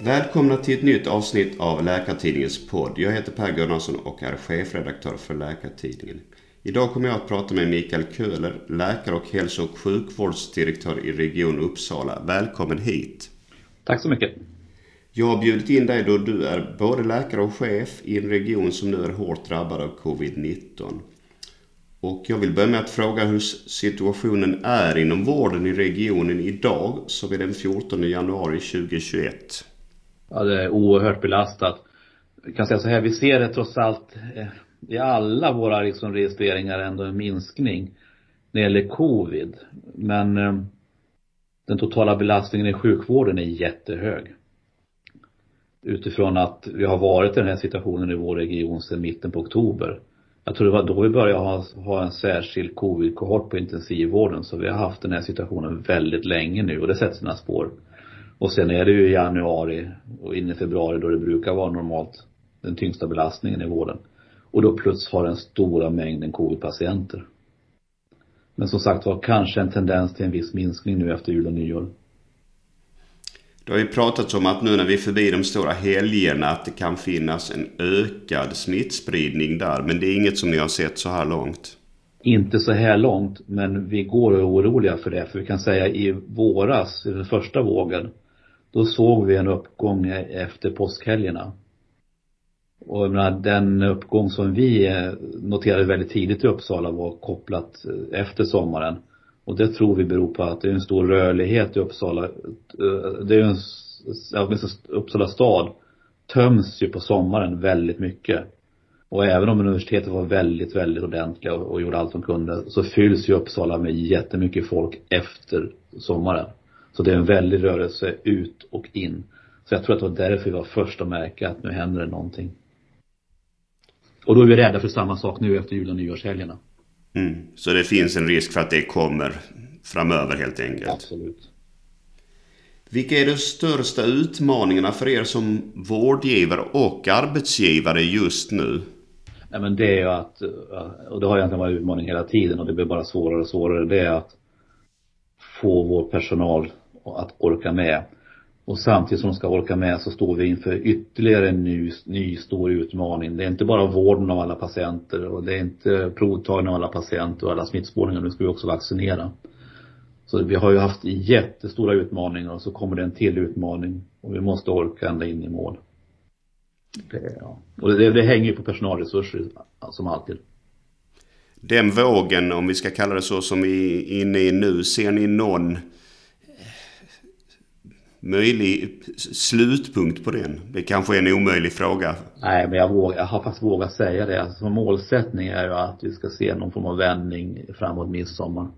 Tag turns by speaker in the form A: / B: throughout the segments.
A: Välkomna till ett nytt avsnitt av Läkartidningens podd. Jag heter Per Gunnarsson och är chefredaktör för Läkartidningen. Idag kommer jag att prata med Mikael Köhler, läkare och hälso och sjukvårdsdirektör i Region Uppsala. Välkommen hit!
B: Tack så mycket!
A: Jag har bjudit in dig då du är både läkare och chef i en region som nu är hårt drabbad av covid-19. Och jag vill börja med att fråga hur situationen är inom vården i regionen idag, som är den 14 januari 2021.
B: Ja, det är oerhört belastat. Jag kan säga så här, vi ser det trots allt eh, i alla våra liksom registreringar ändå en minskning när det gäller covid. Men eh, den totala belastningen i sjukvården är jättehög. Utifrån att vi har varit i den här situationen i vår region sedan mitten på oktober. Jag tror det var då vi började ha, ha en särskild covid-kohort på intensivvården. Så vi har haft den här situationen väldigt länge nu och det sätter sina spår. Och sen är det ju i januari och in i februari då det brukar vara normalt den tyngsta belastningen i vården. Och då plus har den stora mängden covid-patienter. Men som sagt var kanske en tendens till en viss minskning nu efter jul och nyår.
A: Det har ju pratats om att nu när vi är förbi de stora helgerna att det kan finnas en ökad smittspridning där. Men det är inget som ni har sett så här långt?
B: Inte så här långt, men vi går och är oroliga för det. För vi kan säga i våras, i den första vågen, då såg vi en uppgång e-, efter påskhelgerna. Och jag menar, den uppgång som vi eh, noterade väldigt tidigt i Uppsala var kopplat eh, efter sommaren. Och det tror vi beror på att det är en stor rörlighet i Uppsala. Eh, det är en, Uppsala stad töms ju på sommaren väldigt mycket. Och även om universitetet var väldigt, väldigt ordentliga och, och gjorde allt de kunde så fylls ju Uppsala med jättemycket folk efter sommaren. Så det är en väldig rörelse ut och in. Så jag tror att det var därför vi var först att märka att nu händer det någonting. Och då är vi rädda för samma sak nu efter jul och nyårshelgerna.
A: Mm. Så det finns en risk för att det kommer framöver helt enkelt?
B: Absolut.
A: Vilka är de största utmaningarna för er som vårdgivare och arbetsgivare just nu?
B: Nej men det är ju att, och det har egentligen varit utmaning hela tiden och det blir bara svårare och svårare, det är att få vår personal att orka med. Och samtidigt som de ska orka med så står vi inför ytterligare en ny, ny stor utmaning. Det är inte bara vården av alla patienter och det är inte provtagning av alla patienter och alla smittspårningar. Nu ska vi också vaccinera. Så vi har ju haft jättestora utmaningar och så kommer det en till utmaning och vi måste orka ända in i mål. Det, ja. Och det, det hänger ju på personalresurser som alltid.
A: Den vågen, om vi ska kalla det så, som vi är inne i nu, ser ni någon möjlig slutpunkt på den? Det kanske är en omöjlig fråga.
B: Nej, men jag, vågar, jag har faktiskt vågat säga det. Alltså, målsättning är ju att vi ska se någon form av vändning framåt midsommar.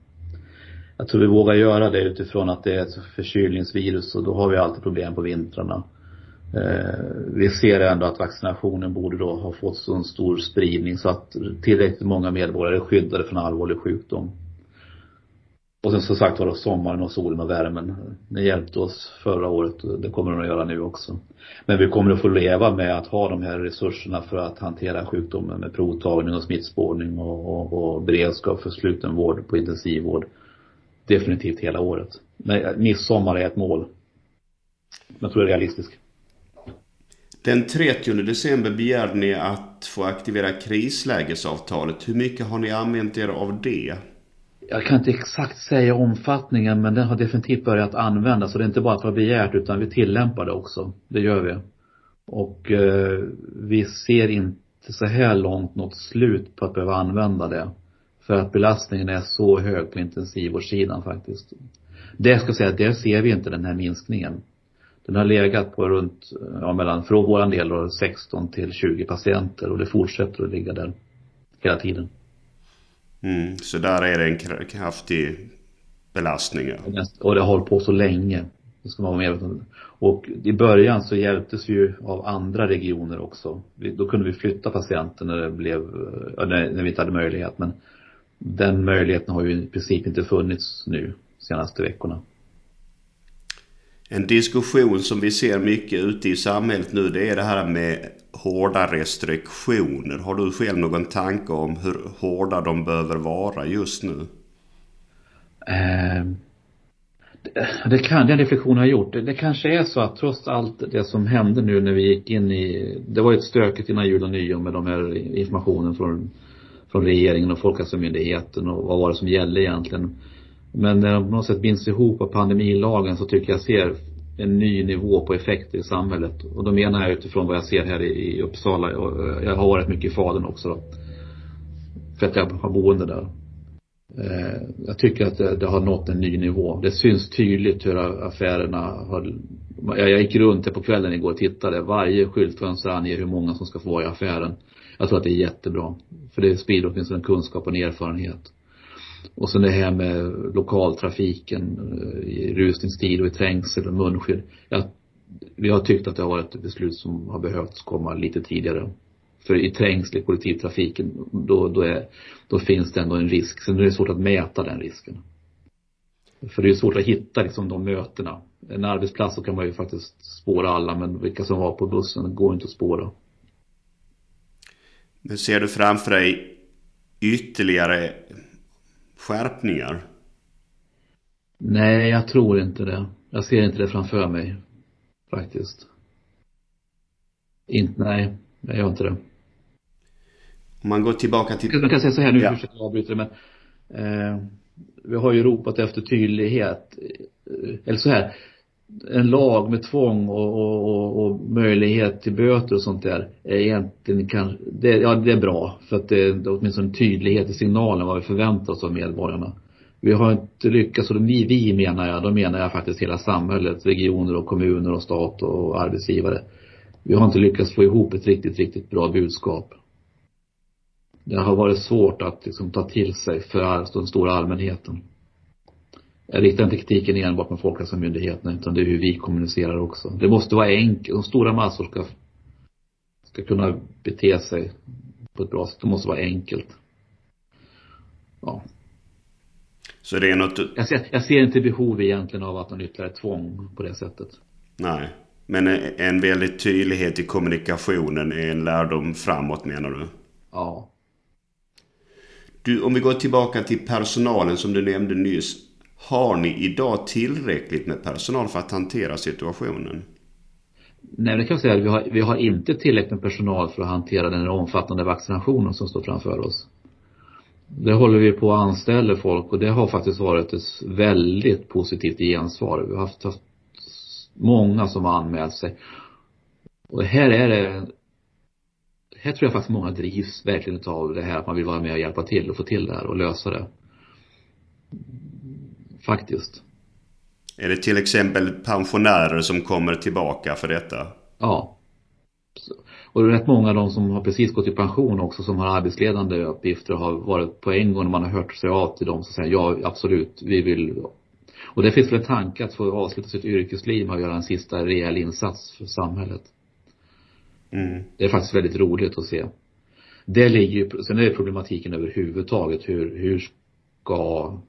B: Jag tror vi vågar göra det utifrån att det är ett förkylningsvirus och då har vi alltid problem på vintrarna. Eh, vi ser ändå att vaccinationen borde då ha fått så en stor spridning så att tillräckligt många medborgare är skyddade från allvarlig sjukdom. Och sen som sagt var då sommaren och solen och värmen. Det hjälpte oss förra året och det kommer den att göra nu också. Men vi kommer att få leva med att ha de här resurserna för att hantera sjukdomen med provtagning och smittspårning och, och, och beredskap för slutenvård på intensivvård. Definitivt hela året. Men eh, midsommar är ett mål. Jag tror det är realistiskt.
A: Den 30 december begärde ni att få aktivera krislägesavtalet. Hur mycket har ni använt er av det?
B: Jag kan inte exakt säga omfattningen men den har definitivt börjat användas och det är inte bara att vara begärt utan vi tillämpar det också. Det gör vi. Och eh, vi ser inte så här långt något slut på att behöva använda det. För att belastningen är så hög på intensivvårdssidan faktiskt. Det ska jag säga, där ser vi inte den här minskningen. Den har legat på runt, ja mellan, från våran del då, 16 till 20 patienter och det fortsätter att ligga där hela tiden.
A: Mm, så där är det en kraftig belastning. Ja.
B: Och det har hållit på så länge. Det ska man vara medveten om. Och i början så hjälptes vi ju av andra regioner också. då kunde vi flytta patienter när det blev, eh, när, när vi inte hade möjlighet. Men den möjligheten har ju i princip inte funnits nu senaste veckorna.
A: En diskussion som vi ser mycket ute i samhället nu det är det här med hårda restriktioner. Har du själv någon tanke om hur hårda de behöver vara just nu?
B: Eh, Det kan, den reflektionen har jag gjort. Det, det kanske är så att trots allt det som hände nu när vi gick in i, det var ju ett stökigt innan jul och nyår med de här informationen från, från regeringen och Folkhälsomyndigheten och vad var det som gällde egentligen. Men när de på något sätt binds ihop av pandemilagen så tycker jag ser en ny nivå på effekter i samhället. Och då menar jag utifrån vad jag ser här i Uppsala. Jag har varit mycket i Falun också då. För att jag har boende där. Eh, jag tycker att det, har nått en ny nivå. Det syns tydligt hur affärerna har jag gick runt här på kvällen igår och tittade. Varje skyltfönster anger hur många som ska få vara i affären. Jag tror att det är jättebra. För det sprider åtminstone kunskap och en erfarenhet. Och sen det här med lokaltrafiken eh, i rusningstid och i trängsel och munskydd. Jag, vi har tyckt att det har varit ett beslut som har behövts komma lite tidigare. För i trängsel i kollektivtrafiken, då, då, är, då finns det ändå en risk. Sen är det svårt att mäta den risken. För det är svårt att hitta liksom de mötena. En arbetsplats så kan man ju faktiskt spåra alla men vilka som var på bussen går inte att spåra.
A: Nu ser du framför dig ytterligare skärpningar?
B: Nej, jag tror inte det. Jag ser inte det framför mig. Faktiskt. Inte, nej, jag gör inte det.
A: Om man går tillbaka till...
B: Man kan säga så här nu, ja. ursäkta jag avbryter men eh, vi har ju ropat efter tydlighet. Eh, eller så här, en lag med tvång och, och, och, och, möjlighet till böter och sånt där är egentligen kanske, det, ja det är bra för att det, det är åtminstone en tydlighet i signalen vad vi förväntar oss av medborgarna. Vi har inte lyckats, och vi, vi menar jag, då menar jag faktiskt hela samhället, regioner och kommuner och stat och arbetsgivare. Vi har inte lyckats få ihop ett riktigt, riktigt bra budskap. Det har varit svårt att liksom ta till sig för den stora allmänheten. Jag riktar inte kritiken enbart mot Folkhälsomyndigheten utan det är hur vi kommunicerar också. Det måste vara enkelt. De stora massor ska, ska kunna bete sig på ett bra sätt. Det måste vara enkelt. Ja.
A: Så det är något...
B: Jag ser, jag ser inte behov egentligen av att någon ytterligare tvång på det sättet.
A: Nej. Men en väldigt tydlighet i kommunikationen är en lärdom framåt menar du?
B: Ja.
A: Du, om vi går tillbaka till personalen som du nämnde nyss. Har ni idag tillräckligt med personal för att hantera situationen?
B: Nej, det kan jag säga att vi har, vi har inte tillräckligt med personal för att hantera den omfattande vaccinationen som står framför oss. Det håller vi på att anställa folk och det har faktiskt varit ett väldigt positivt gensvar. Vi har haft, haft många som har anmält sig. Och här är det här tror jag faktiskt många drivs verkligen av det här att man vill vara med och hjälpa till och få till det här och lösa det. Faktiskt.
A: Är det till exempel pensionärer som kommer tillbaka för detta?
B: Ja. Och det är rätt många av de som har precis gått i pension också som har arbetsledande uppgifter har varit på en gång när man har hört sig av till dem så säger ja absolut, vi vill och det finns väl en tanke att få avsluta sitt yrkesliv med att göra en sista rejäl insats för samhället. Mm. Det är faktiskt väldigt roligt att se. Det ligger ju, sen är det problematiken överhuvudtaget hur, hur ska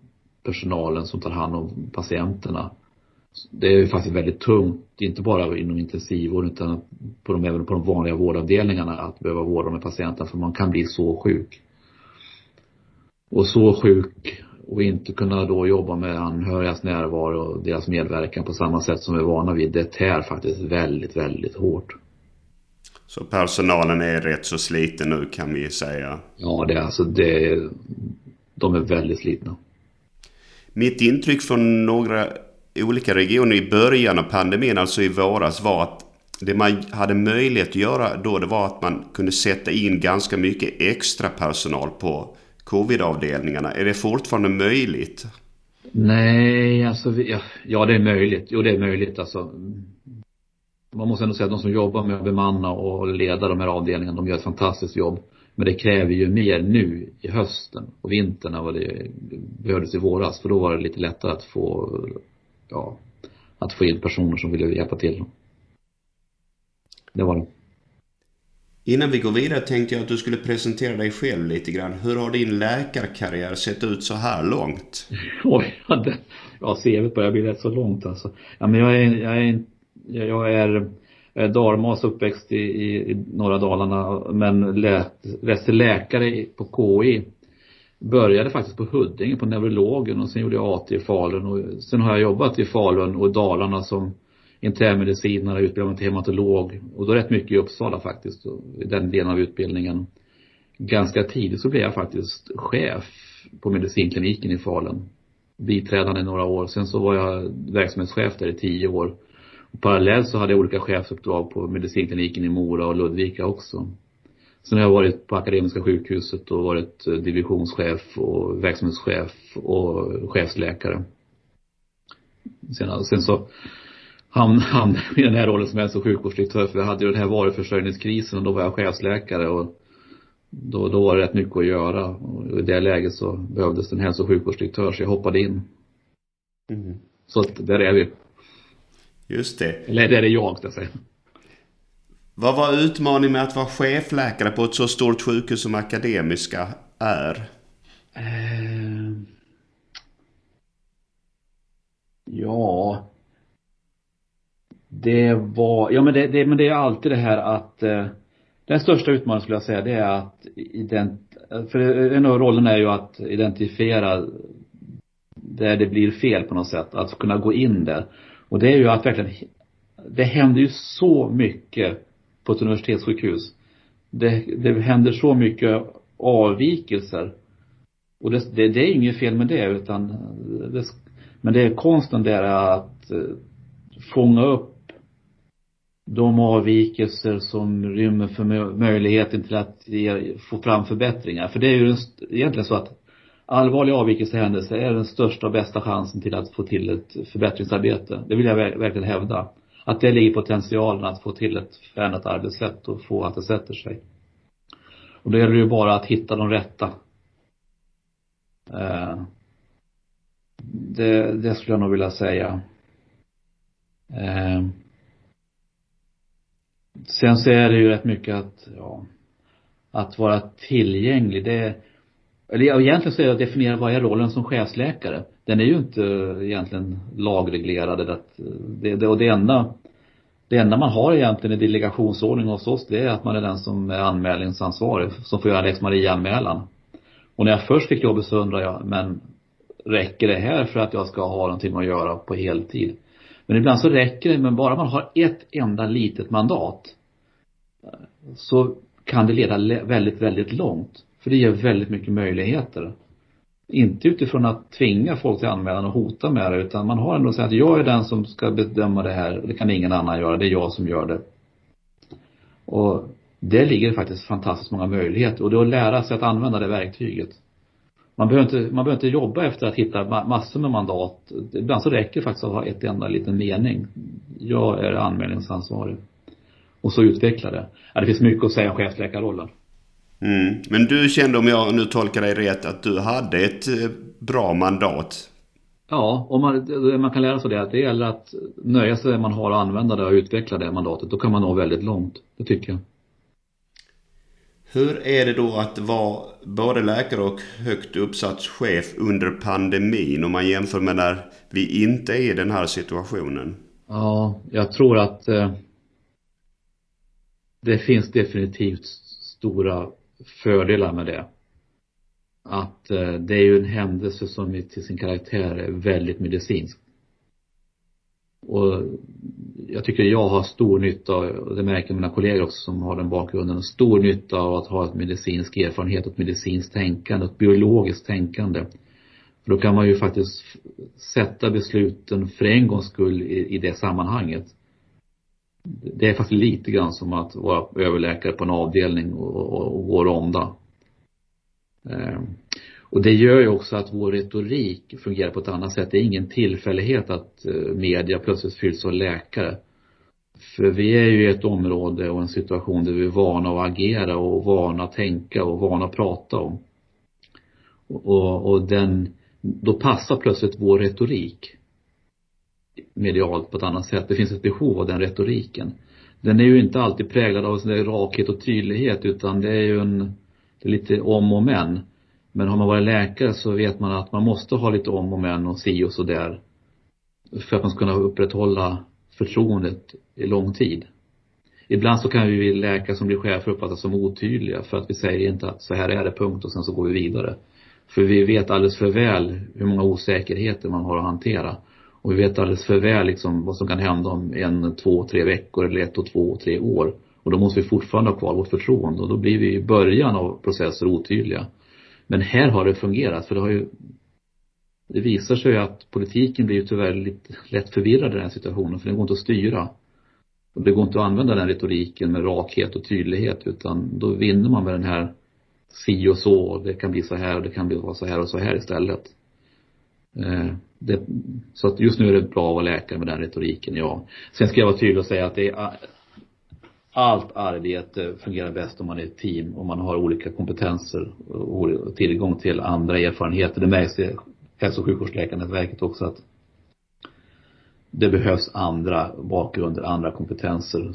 B: personalen som tar hand om patienterna. Det är ju faktiskt väldigt tungt, inte bara inom intensivvård utan på de, även på de vanliga vårdavdelningarna att behöva vårda med patienterna för man kan bli så sjuk. Och så sjuk och inte kunna då jobba med anhörigas närvaro och deras medverkan på samma sätt som vi är vana vid. Det tär faktiskt väldigt, väldigt hårt.
A: Så personalen är rätt så sliten nu kan vi säga.
B: Ja, det är alltså det, de är väldigt slitna.
A: Mitt intryck från några olika regioner i början av pandemin, alltså i våras, var att det man hade möjlighet att göra då det var att man kunde sätta in ganska mycket extra personal på covid-avdelningarna. Är det fortfarande möjligt?
B: Nej, alltså ja, ja det är möjligt. Jo det är möjligt alltså. Man måste ändå säga att de som jobbar med att bemanna och leda de här avdelningarna, de gör ett fantastiskt jobb. Men det kräver ju mer nu i hösten och vintern än vad det behövdes i våras. För då var det lite lättare att få, ja, att få in personer som ville hjälpa till. Det var det.
A: Innan vi går vidare tänkte jag att du skulle presentera dig själv lite grann. Hur har din läkarkarriär sett ut så här långt?
B: Oj, ja, CVt börjar bli rätt så långt alltså. Ja men jag är, jag är, jag är jag är dalmas uppväxt i, i, i norra Dalarna men lät, läste läkare på KI började faktiskt på Huddinge på neurologen och sen gjorde jag AT i Falun och sen har jag jobbat i Falun och Dalarna som internmedicinare, utbildad mig till hematolog och då rätt mycket i Uppsala faktiskt, i den delen av utbildningen. Ganska tidigt så blev jag faktiskt chef på medicinkliniken i Falun. Biträdande i några år. Sen så var jag verksamhetschef där i tio år. Parallellt så hade jag olika chefsuppdrag på medicinkliniken i Mora och Ludvika också. Sen har jag varit på Akademiska sjukhuset och varit divisionschef och verksamhetschef och chefsläkare. Sen, sen så hamnade han i den här rollen som hälso och sjukvårdsdirektör för vi hade ju den här varuförsörjningskrisen och då var jag chefsläkare och då, då var det rätt mycket att göra och i det läget så behövdes en hälso och sjukvårdsdirektör så jag hoppade in. Mm. Så att där är vi.
A: Just det.
B: Eller där är jag, ska jag säga.
A: Vad var utmaningen med att vara chefläkare på ett så stort sjukhus som Akademiska är?
B: Eh... Ja, det var, ja men det, det, men det är alltid det här att eh, den största utmaningen skulle jag säga det är att ident, för en av rollerna är ju att identifiera där det blir fel på något sätt, att kunna gå in där. Och det är ju att verkligen, det händer ju så mycket på ett universitetssjukhus. Det, det händer så mycket avvikelser. Och det, det, det är inget fel med det utan det, men det är konsten där att eh, fånga upp de avvikelser som rymmer för möjligheten till att ge, få fram förbättringar. För det är ju egentligen så att allvarliga avvikelsehändelser är den största och bästa chansen till att få till ett förbättringsarbete. Det vill jag verkligen hävda. Att det ligger potentialen att få till ett förändrat arbetssätt och få att det sätter sig. Och då gäller det ju bara att hitta de rätta. Eh, det, det skulle jag nog vilja säga. Eh, Sen så är det ju rätt mycket att, ja, att vara tillgänglig. Det, eller egentligen så är det att definiera vad är rollen som chefsläkare. Den är ju inte eh, egentligen lagreglerad. Att det, det, och det enda, det enda man har egentligen i delegationsordning hos oss det är att man är den som är anmälningsansvarig, som får göra lex Maria-anmälan. Och när jag först fick jobbet så undrade jag, men räcker det här för att jag ska ha någonting att göra på heltid? Men ibland så räcker det, men bara man har ett enda litet mandat så kan det leda väldigt, väldigt långt. För det ger väldigt mycket möjligheter. Inte utifrån att tvinga folk till anmälan och hota med det, utan man har ändå sagt att jag är den som ska bedöma det här, det kan ingen annan göra, det är jag som gör det. Och det ligger faktiskt fantastiskt många möjligheter och det är att lära sig att använda det verktyget. Man behöver inte, man behöver inte jobba efter att hitta massor med mandat. Ibland så räcker det faktiskt att ha ett enda liten mening. Jag är anmälningsansvarig. Och så utveckla det. Ja, det finns mycket att säga om chefsläkarrollen.
A: Mm. Men du kände, om jag nu tolkar dig rätt, att du hade ett eh, bra mandat?
B: Ja, och man, man kan lära sig det att det gäller att nöja sig med det man har och använda det och utveckla det mandatet. Då kan man nå väldigt långt. Det tycker jag.
A: Hur är det då att vara både läkare och högt uppsatt chef under pandemin om man jämför med när vi inte är i den här situationen?
B: Ja, jag tror att eh, det finns definitivt stora fördelar med det. Att eh, det är ju en händelse som till sin karaktär är väldigt medicinsk. Och jag tycker jag har stor nytta, och det märker mina kollegor också som har den bakgrunden, stor nytta av att ha ett medicinsk erfarenhet, ett medicinskt tänkande, ett biologiskt tänkande. För då kan man ju faktiskt sätta besluten för en gångs skull i, i det sammanhanget. Det är faktiskt lite grann som att vara överläkare på en avdelning och, och, och gå ronda. Eh, och det gör ju också att vår retorik fungerar på ett annat sätt. Det är ingen tillfällighet att eh, media plötsligt fylls av läkare. För vi är ju i ett område och en situation där vi är vana att agera och vana att tänka och vana att prata om. Och, och den, då passar plötsligt vår retorik medialt på ett annat sätt. Det finns ett behov av den retoriken. Den är ju inte alltid präglad av sådär rakhet och tydlighet utan det är ju en, det är lite om och men. Men har man varit läkare så vet man att man måste ha lite om och men och si och så där för att man ska kunna upprätthålla förtroendet i lång tid. Ibland så kan vi läkare som blir chefer uppfattas som otydliga för att vi säger inte att så här är det punkt och sen så går vi vidare. För vi vet alldeles för väl hur många osäkerheter man har att hantera. Och vi vet alldeles för väl liksom vad som kan hända om en, två, tre veckor eller ett och två, tre år. Och då måste vi fortfarande ha kvar vårt förtroende och då blir vi i början av processer otydliga. Men här har det fungerat för det har ju det visar sig att politiken blir ju tyvärr lite lätt förvirrad i den här situationen för den går inte att styra. Och det går inte att använda den retoriken med rakhet och tydlighet utan då vinner man med den här si och så, och det kan bli så här och det kan bli så här och så här istället. Eh, det, så att just nu är det bra att vara läkare med den retoriken, ja. Sen ska jag vara tydlig och säga att det är allt arbete fungerar bäst om man är ett team och man har olika kompetenser och tillgång till andra erfarenheter. Det märks i hälso och sjukvårdsläkarnätverket också att det behövs andra bakgrunder, andra kompetenser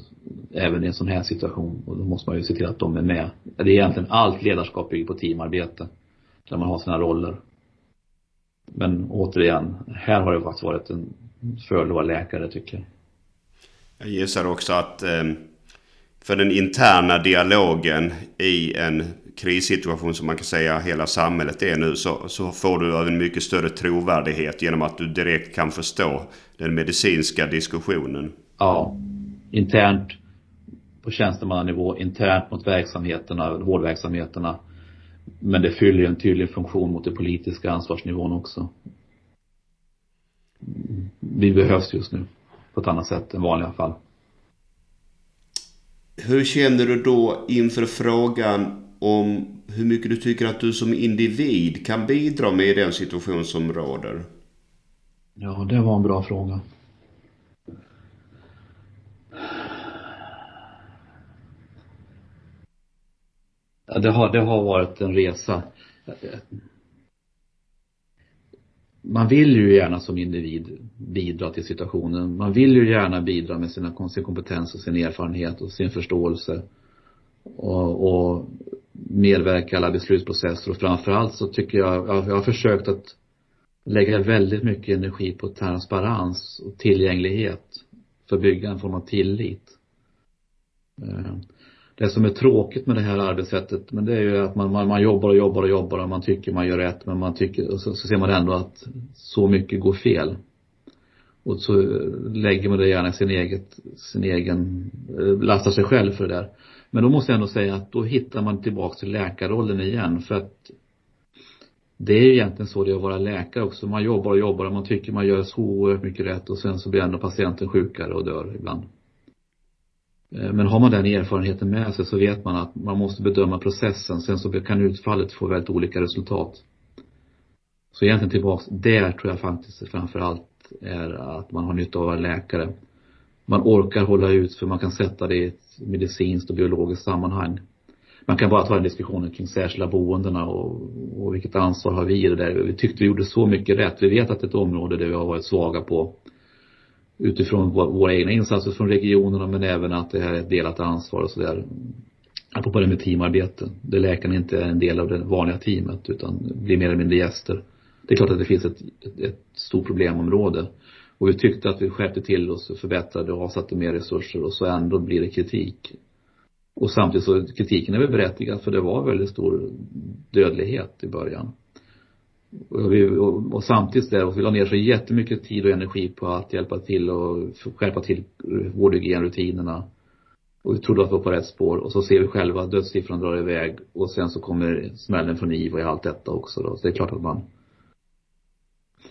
B: även i en sån här situation och då måste man ju se till att de är med. Det är egentligen allt ledarskap bygger på teamarbete där man har sina roller. Men återigen, här har det faktiskt varit en att vara läkare tycker jag.
A: Jag gissar också att eh, för den interna dialogen i en krissituation som man kan säga hela samhället är nu så, så får du en mycket större trovärdighet genom att du direkt kan förstå den medicinska diskussionen.
B: Ja, internt på tjänstemannanivå, internt mot verksamheterna, vårdverksamheterna. Men det fyller ju en tydlig funktion mot den politiska ansvarsnivån också. Vi behövs just nu på ett annat sätt än vanliga fall.
A: Hur känner du då inför frågan om hur mycket du tycker att du som individ kan bidra med den situation som råder?
B: Ja, det var en bra fråga. Ja, det har, det har varit en resa. Man vill ju gärna som individ bidra till situationen. Man vill ju gärna bidra med sina, sin kompetens och sin erfarenhet och sin förståelse. Och, och medverka i alla beslutsprocesser och framförallt så tycker jag, jag har försökt att lägga väldigt mycket energi på transparens och tillgänglighet för att bygga en form av tillit. Eh, det som är tråkigt med det här arbetssättet, men det är ju att man, man, man jobbar och jobbar och jobbar och man tycker man gör rätt, men man tycker, och så, så ser man ändå att så mycket går fel. Och så lägger man det gärna i sin eget, sin egen, eh, lastar sig själv för det där. Men då måste jag ändå säga att då hittar man tillbaks till läkarrollen igen för att det är ju egentligen så det är att vara läkare också. Man jobbar och jobbar och man tycker man gör så oerhört mycket rätt och sen så blir ändå patienten sjukare och dör ibland. Eh, men har man den erfarenheten med sig så vet man att man måste bedöma processen. Sen så kan utfallet få väldigt olika resultat. Så egentligen tillbaks, där tror jag faktiskt framför allt är att man har nytta av att vara läkare. Man orkar hålla ut för man kan sätta det i ett medicinskt och biologiskt sammanhang. Man kan bara ta den diskussionen kring särskilda boendena och, och vilket ansvar har vi i det där. Vi tyckte vi gjorde så mycket rätt. Vi vet att det är ett område där vi har varit svaga på utifrån våra egna insatser från regionerna men även att det här är ett delat ansvar och sådär. Apropå det med teamarbete. Där läkaren inte är en del av det vanliga teamet utan blir mer eller mindre gäster. Det är klart att det finns ett, ett, ett stort problemområde. Och vi tyckte att vi skärpte till oss och förbättrade och avsatte mer resurser och så ändå blir det kritik. Och samtidigt så kritiken är väl berättigad för det var väldigt stor dödlighet i början. Och, vi, och, och samtidigt där, och vi la ner så jättemycket tid och energi på att hjälpa till och skärpa till vårdhygienrutinerna. Och vi trodde att vi var på rätt spår och så ser vi själva att dödssiffran drar iväg och sen så kommer smällen från IVA i allt detta också då. Så det är klart att man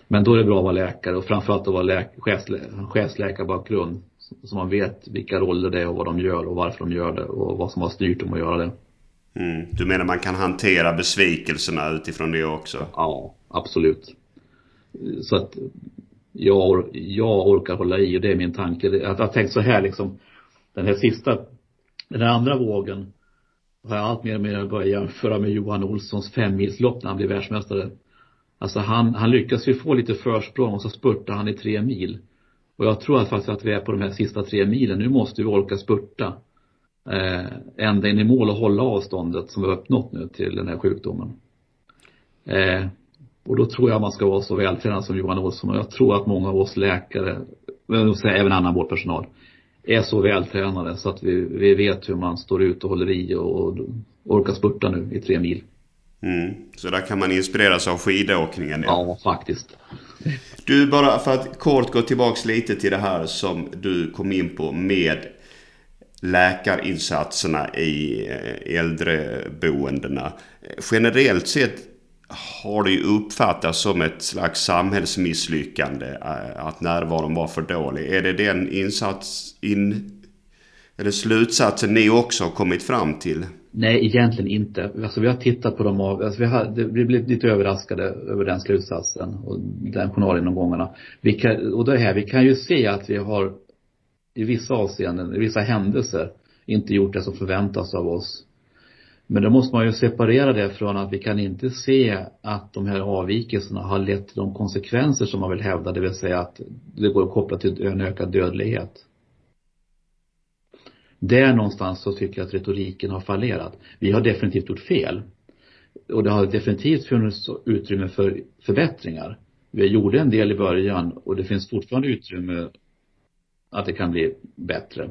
B: men då är det bra att vara läkare och framförallt att vara läk, chefslä, chefsläkarbakgrund. Så man vet vilka roller det är och vad de gör och varför de gör det och vad som har styrt dem att göra det.
A: Mm. Du menar man kan hantera besvikelserna utifrån det också?
B: Ja, absolut. Så att jag, jag orkar hålla i och det är min tanke. Jag har tänkt så här liksom. Den här sista, den här andra vågen har jag allt mer och mer börjat jämföra med Johan Olssons femmilslopp när han blev världsmästare. Alltså han, han lyckas ju få lite försprång och så spurtar han i tre mil. Och jag tror att faktiskt att vi är på de här sista tre milen. Nu måste vi orka spurta. Eh, ända in i mål och hålla avståndet som vi har uppnått nu till den här sjukdomen. Eh, och då tror jag man ska vara så vältränad som Johan Olsson och jag tror att många av oss läkare, men även annan vårdpersonal, är så vältränade så att vi, vi vet hur man står ut och håller i och, och orkar spurta nu i tre mil.
A: Mm. Så där kan man inspireras av skidåkningen.
B: Ja, ja faktiskt.
A: Du, bara för att kort gå tillbaks lite till det här som du kom in på med läkarinsatserna i eh, äldreboendena. Generellt sett har det ju uppfattats som ett slags samhällsmisslyckande eh, att närvaron var för dålig. Är det den insats, in, eller slutsatsen ni också har kommit fram till?
B: Nej, egentligen inte. Alltså vi har tittat på dem av, alltså vi, har, vi blev lite överraskade över den slutsatsen och den journalgenomgångarna. Vi kan, och det här, vi kan ju se att vi har i vissa avseenden, i vissa händelser, inte gjort det som förväntas av oss. Men då måste man ju separera det från att vi kan inte se att de här avvikelserna har lett till de konsekvenser som man vill hävda, det vill säga att det går att koppla till en ökad dödlighet. Där någonstans så tycker jag att retoriken har fallerat. Vi har definitivt gjort fel. Och det har definitivt funnits utrymme för förbättringar. Vi gjorde en del i början och det finns fortfarande utrymme att det kan bli bättre.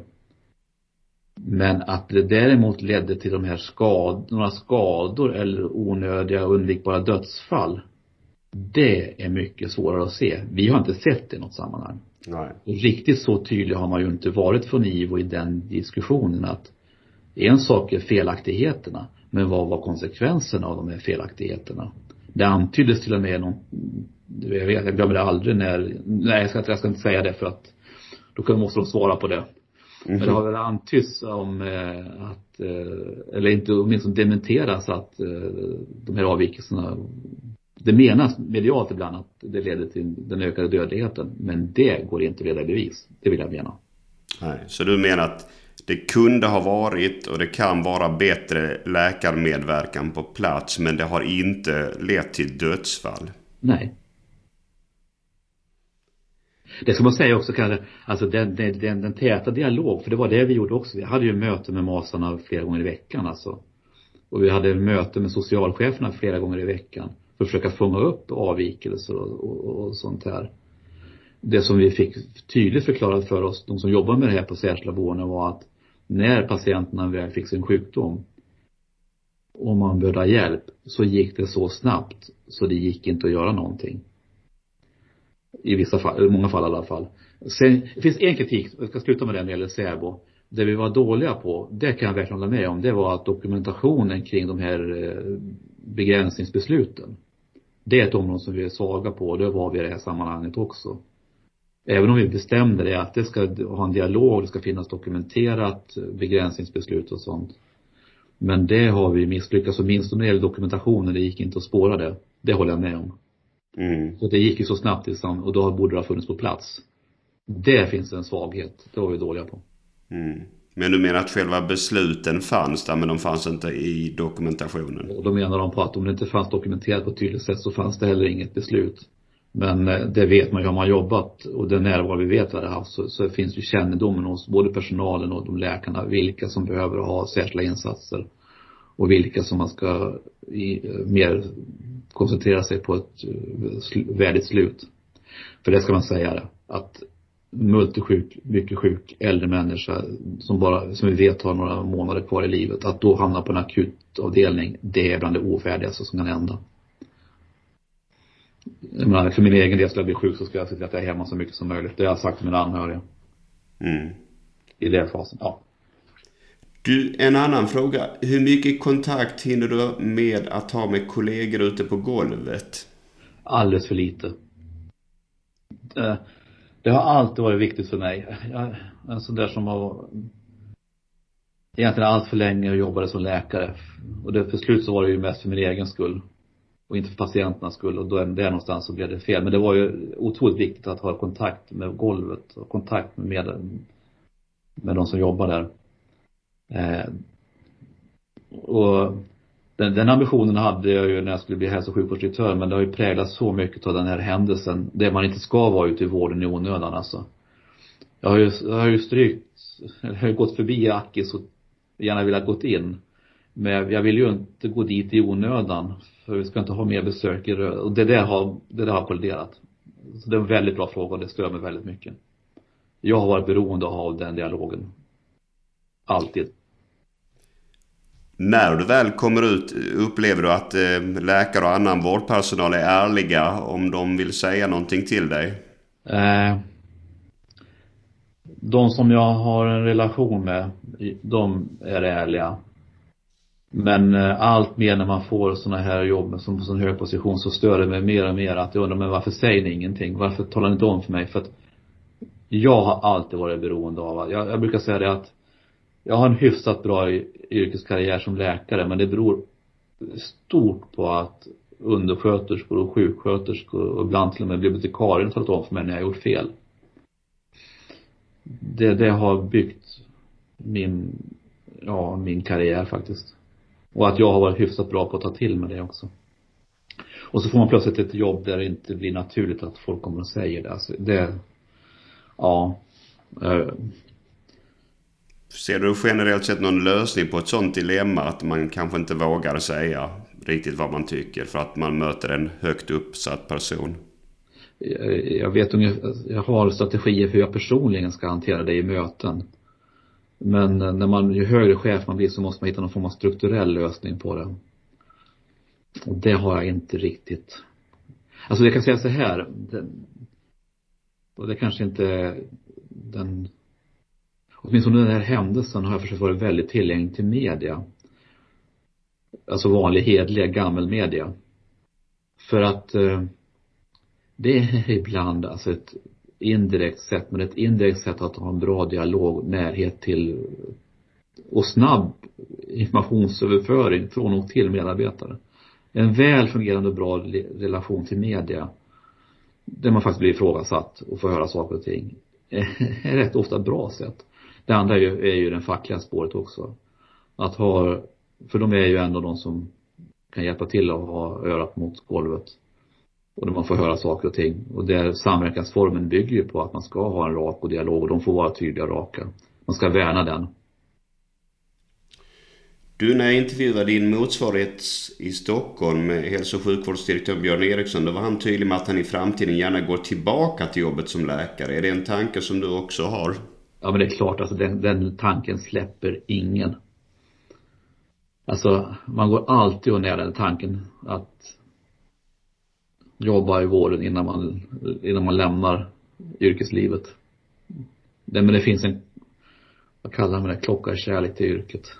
B: Men att det däremot ledde till de här skad, några skador eller onödiga undvikbara dödsfall. Det är mycket svårare att se. Vi har inte sett det i något sammanhang.
A: Nej.
B: Riktigt så tydlig har man ju inte varit från IVO i den diskussionen att en sak är felaktigheterna, men vad var konsekvenserna av de här felaktigheterna? Det antyddes till och med någon, jag vet, jag glömmer det aldrig när, nej jag ska, jag ska inte säga det för att då måste de svara på det. Mm. Men det har väl antytts om eh, att, eh, eller inte åtminstone dementeras att eh, de här avvikelserna det menas medialt ibland att det leder till den ökade dödligheten. Men det går inte att leda i bevis. Det vill jag mena.
A: Nej, så du menar att det kunde ha varit och det kan vara bättre läkarmedverkan på plats men det har inte lett till dödsfall?
B: Nej. Det ska man säga också kanske, alltså den, den, den, den täta dialog, för det var det vi gjorde också. Vi hade ju möten med masarna flera gånger i veckan alltså. Och vi hade möten med socialcheferna flera gånger i veckan för att försöka fånga upp avvikelser och, och, och sånt här. Det som vi fick tydligt förklarat för oss, de som jobbar med det här på särskilda boenden var att när patienterna väl fick sin sjukdom och man behövde ha hjälp så gick det så snabbt så det gick inte att göra någonting. I vissa fall, i många fall i alla fall. Sen, det finns en kritik, jag ska sluta med den när det gäller SÄBO. Det vi var dåliga på, det kan jag verkligen hålla med om, det var att dokumentationen kring de här eh, begränsningsbesluten det är ett område som vi är svaga på och det var vi i det här sammanhanget också. Även om vi bestämde det att det ska ha en dialog, det ska finnas dokumenterat eh, begränsningsbeslut och sånt. Men det har vi misslyckats, åtminstone när det gäller dokumentationen, det gick inte att spåra det. Det håller jag med om. Mm. Så det gick ju så snabbt och då borde det ha funnits på plats. Det finns en svaghet, det var vi dåliga på.
A: Mm. Men du menar att själva besluten fanns där men de fanns inte i dokumentationen?
B: Och då menar de på att om det inte fanns dokumenterat på ett tydligt sätt så fanns det heller inget beslut. Men eh, det vet man ju, har man jobbat och den närvaro vi vet vad det haft så, så finns ju kännedomen hos både personalen och de läkarna vilka som behöver ha särskilda insatser och vilka som man ska i, mer koncentrera sig på ett värdigt slut. För det ska man säga att multisjuk, mycket sjuk äldre människa som bara, som vi vet har några månader kvar i livet, att då hamna på en akutavdelning, det är bland det ofärdigaste som kan hända. Jag menar, för min egen del skulle jag bli sjuk så ska jag se till att jag är hemma så mycket som möjligt. Det har jag sagt till mina anhöriga. Mm. I den fasen, ja.
A: Du, en annan fråga. Hur mycket kontakt hinner du med att ha med kollegor ute på golvet?
B: Alldeles för lite. Det, det har alltid varit viktigt för mig. Jag, en sån där som har egentligen allt för länge och jobbade som läkare. Och det, för slut så var det ju mest för min egen skull. Och inte för patienternas skull. Och då, där någonstans så blev det fel. Men det var ju otroligt viktigt att ha kontakt med golvet och kontakt med, med, med de som jobbar där. Eh, och den, den ambitionen hade jag ju när jag skulle bli hälso och sjukvårdsdirektör men det har ju präglat så mycket av den här händelsen det man inte ska vara ute i vården i onödan alltså. Jag har ju, jag har ju strykt, jag har ju gått förbi Akis och gärna velat gått in. Men jag vill ju inte gå dit i onödan för vi ska inte ha mer besök i röd. Och det där har, det där har kolliderat. Så det är en väldigt bra fråga och det stör mig väldigt mycket. Jag har varit beroende av den dialogen. Alltid.
A: När du väl kommer ut, upplever du att eh, läkare och annan vårdpersonal är ärliga om de vill säga någonting till dig?
B: Eh, de som jag har en relation med, de är ärliga. Men eh, allt mer när man får sådana här jobb som på sån hög position så stör det mig mer och mer att jag undrar, men varför säger ni ingenting? Varför talar ni inte om för mig? För att jag har alltid varit beroende av, jag, jag brukar säga det att jag har en hyfsat bra yrkeskarriär som läkare men det beror stort på att undersköterskor och sjuksköterskor och ibland till och med bibliotekarien talat om för mig när jag har gjort fel. Det, det har byggt min, ja, min karriär faktiskt. Och att jag har varit hyfsat bra på att ta till mig det också. Och så får man plötsligt ett jobb där det inte blir naturligt att folk kommer och säger det. Alltså det, ja. Eh,
A: Ser du generellt sett någon lösning på ett sånt dilemma att man kanske inte vågar säga riktigt vad man tycker för att man möter en högt uppsatt person?
B: Jag vet ungefär, jag har strategier för hur jag personligen ska hantera det i möten. Men när man, ju högre chef man blir så måste man hitta någon form av strukturell lösning på det. Och det har jag inte riktigt. Alltså jag kan säga så här. Det, och det kanske inte är den åtminstone den här händelsen har jag försökt vara väldigt tillgänglig till media. Alltså vanlig hedliga gammelmedia. För att eh, det är ibland alltså ett indirekt sätt, men ett indirekt sätt att ha en bra dialog, närhet till och snabb informationsöverföring från och till medarbetare. En väl fungerande och bra relation till media där man faktiskt blir ifrågasatt och får höra saker och ting är rätt ofta ett bra sätt. Det andra är ju, är ju den fackliga spåret också. Att ha, för de är ju ändå de som kan hjälpa till att ha örat mot golvet och där man får höra saker och ting. Och där samverkansformen bygger ju på att man ska ha en rak och dialog och de får vara tydliga och raka. Man ska värna den.
A: Du, när jag intervjuade din motsvarighet i Stockholm med hälso och sjukvårdsdirektör Björn Eriksson, då var han tydlig med att han i framtiden gärna går tillbaka till jobbet som läkare. Är det en tanke som du också har?
B: Ja, men det är klart, alltså den, den tanken släpper ingen. Alltså, man går alltid och nära den tanken att jobba i vården innan man, innan man lämnar yrkeslivet. Det, men det finns en, vad kallar man det, klocka kärlek till yrket.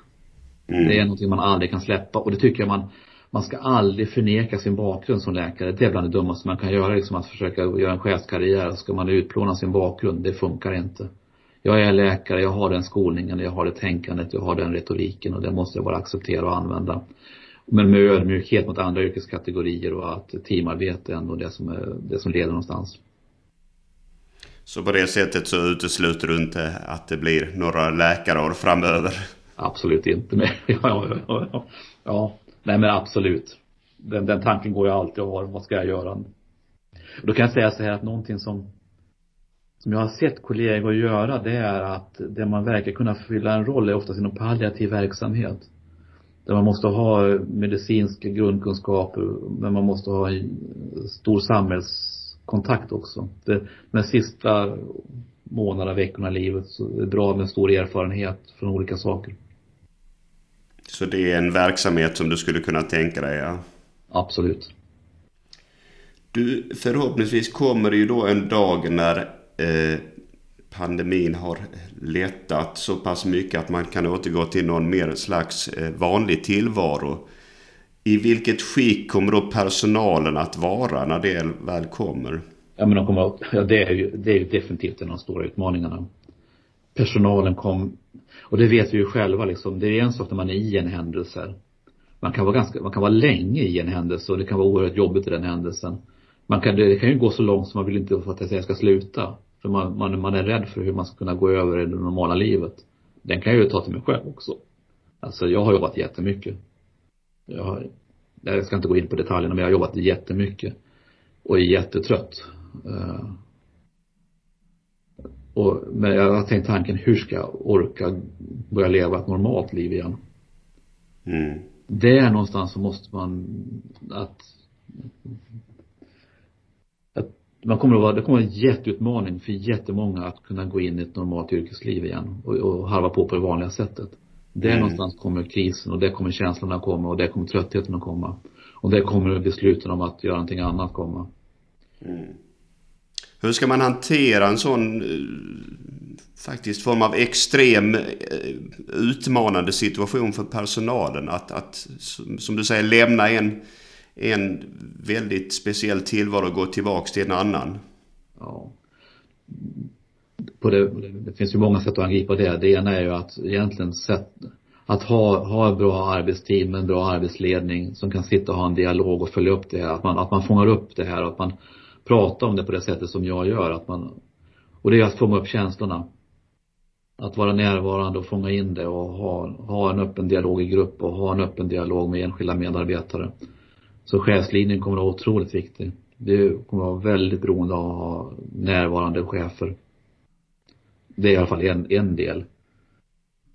B: Mm. Det är någonting man aldrig kan släppa och det tycker jag man, man ska aldrig förneka sin bakgrund som läkare. Det är bland det dummaste man kan göra, liksom att försöka göra en chefskarriär. Ska man utplåna sin bakgrund, det funkar inte. Jag är läkare, jag har den skolningen, jag har det tänkandet, jag har den retoriken och det måste jag bara acceptera och använda. Men med ödmjukhet mot andra yrkeskategorier och att teamarbete är ändå det som är det som leder någonstans.
A: Så på det sättet så utesluter du inte att det blir några läkarår framöver?
B: Absolut inte. Men, ja, ja, ja, ja. Nej men absolut. Den, den tanken går jag alltid och har. Vad ska jag göra? Och då kan jag säga så här att någonting som som jag har sett kollegor göra det är att det man verkar kunna fylla en roll är oftast inom palliativ verksamhet. Där man måste ha medicinska grundkunskaper men man måste ha stor samhällskontakt också. Det, de sista månaderna, veckorna i livet så är det bra med stor erfarenhet från olika saker.
A: Så det är en verksamhet som du skulle kunna tänka dig, ja?
B: Absolut.
A: Du, förhoppningsvis kommer det ju då en dag när eh, pandemin har lättat så pass mycket att man kan återgå till någon mer slags eh, vanlig tillvaro. I vilket skick kommer då personalen att vara när det väl kommer?
B: Ja men de kommer ja, det är ju, det är ju definitivt en av de stora utmaningarna. Personalen kom, och det vet vi ju själva liksom, det är en sak när man är i en händelse. Man kan vara ganska, man kan vara länge i en händelse och det kan vara oerhört jobbigt i den händelsen. Man kan, det kan ju gå så långt som man vill inte att jag ska sluta. För man, man, man är rädd för hur man ska kunna gå över i det normala livet. Den kan jag ju ta till mig själv också. Alltså jag har jobbat jättemycket. Jag har, jag ska inte gå in på detaljerna men jag har jobbat jättemycket. Och är jättetrött. Uh, och, men jag har tänkt tanken, hur ska jag orka börja leva ett normalt liv igen? Mm. Där någonstans så måste man, att man kommer att vara, det kommer att vara en jätteutmaning för jättemånga att kunna gå in i ett normalt yrkesliv igen och, och harva på på det vanliga sättet. Där mm. någonstans kommer krisen och där kommer känslorna komma och där kommer tröttheten att komma. Och där kommer besluten om att göra någonting annat komma. Mm.
A: Hur ska man hantera en sån eh, faktiskt form av extrem eh, utmanande situation för personalen? Att, att som du säger lämna en, en väldigt speciell tillvaro och gå tillbaks till en annan.
B: Ja. På det, det finns ju många sätt att angripa det. Det ena är ju att egentligen sätt, att ha, ha en bra arbetsteam, en bra arbetsledning som kan sitta och ha en dialog och följa upp det här. Att man, att man fångar upp det här och att man pratar om det på det sättet som jag gör. Att man, och det är att fånga upp känslorna. Att vara närvarande och fånga in det och ha, ha en öppen dialog i grupp och ha en öppen dialog med enskilda medarbetare. Så chefslinjen kommer att vara otroligt viktig. Det kommer att vara väldigt beroende av att ha närvarande chefer. Det är i alla fall en, en del.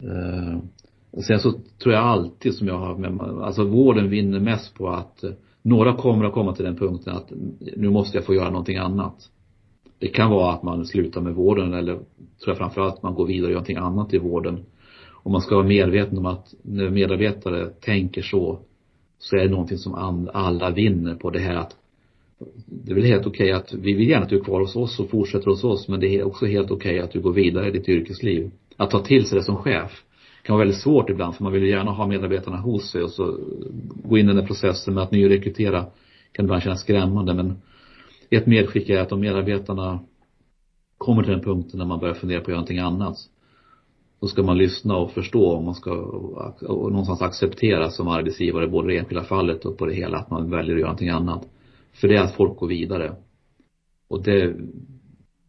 B: Eh, sen så tror jag alltid som jag har med alltså vården vinner mest på att eh, några kommer att komma till den punkten att nu måste jag få göra någonting annat. Det kan vara att man slutar med vården eller tror jag framförallt att man går vidare och gör någonting annat i vården. Och man ska vara medveten om att när medarbetare tänker så så är det någonting som alla vinner på det här att det är väl helt okej okay att vi vill gärna att du är kvar hos oss och fortsätter hos oss men det är också helt okej okay att du går vidare i ditt yrkesliv. Att ta till sig det som chef kan vara väldigt svårt ibland för man vill ju gärna ha medarbetarna hos sig och så gå in i den här processen med att nyrekrytera kan ibland kännas skrämmande men ett medskick är att om medarbetarna kommer till den punkten när man börjar fundera på att göra någonting annat då ska man lyssna och förstå om man ska och någonstans acceptera som arbetsgivare både i det enskilda fallet och på det hela att man väljer att göra någonting annat. För det är att folk går vidare. Och det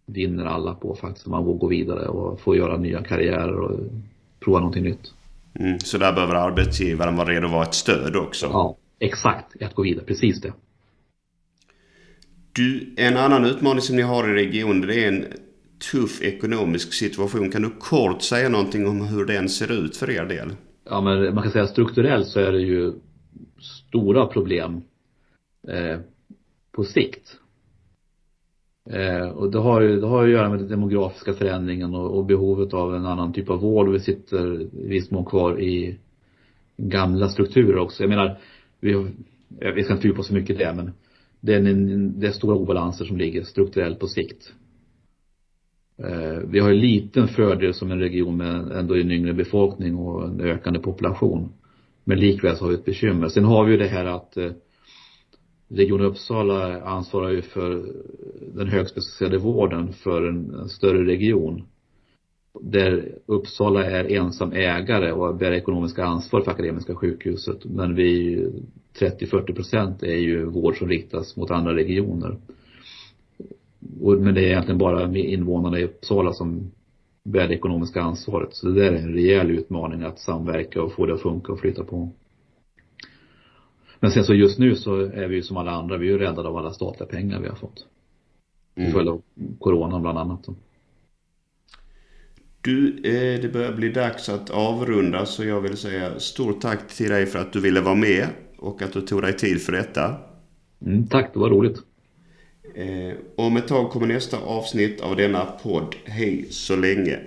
B: vinner alla på faktiskt. Man får gå vidare och få göra nya karriärer och prova någonting nytt.
A: Mm, så där behöver arbetsgivaren vara redo att vara ett stöd också?
B: Ja, exakt. Att gå vidare. Precis det.
A: Du, en annan utmaning som ni har i regionen det är en tuff ekonomisk situation. Kan du kort säga någonting om hur den ser ut för er del?
B: Ja, men man kan säga strukturellt så är det ju stora problem eh, på sikt. Eh, och det har ju, det har ju att göra med den demografiska förändringen och, och, behovet av en annan typ av vård. Vi sitter i viss mån kvar i gamla strukturer också. Jag menar, vi, vi ska inte fördjupa så mycket i det, men det är, en, det är stora obalanser som ligger strukturellt på sikt. Eh, vi har en liten fördel som en region med ändå en yngre befolkning och en ökande population. Men likväl så har vi ett bekymmer. Sen har vi ju det här att eh, Region Uppsala ansvarar ju för den högspecialiserade vården för en, större region. Där Uppsala är ensam ägare och bär ekonomiska ansvar för Akademiska sjukhuset. Men vi eh, 30-40 procent är ju vård som riktas mot andra regioner men det är egentligen bara invånarna i Uppsala som bär det ekonomiska ansvaret. Så det där är en rejäl utmaning att samverka och få det att funka och flytta på. Men sen så just nu så är vi ju som alla andra, vi är ju räddade av alla statliga pengar vi har fått. Till mm. följd av coronan bland annat.
A: Du, eh, det börjar bli dags att avrunda så jag vill säga stort tack till dig för att du ville vara med och att du tog dig tid för detta.
B: Mm, tack, det var roligt.
A: Eh, om ett tag kommer nästa avsnitt av denna podd Hej så länge.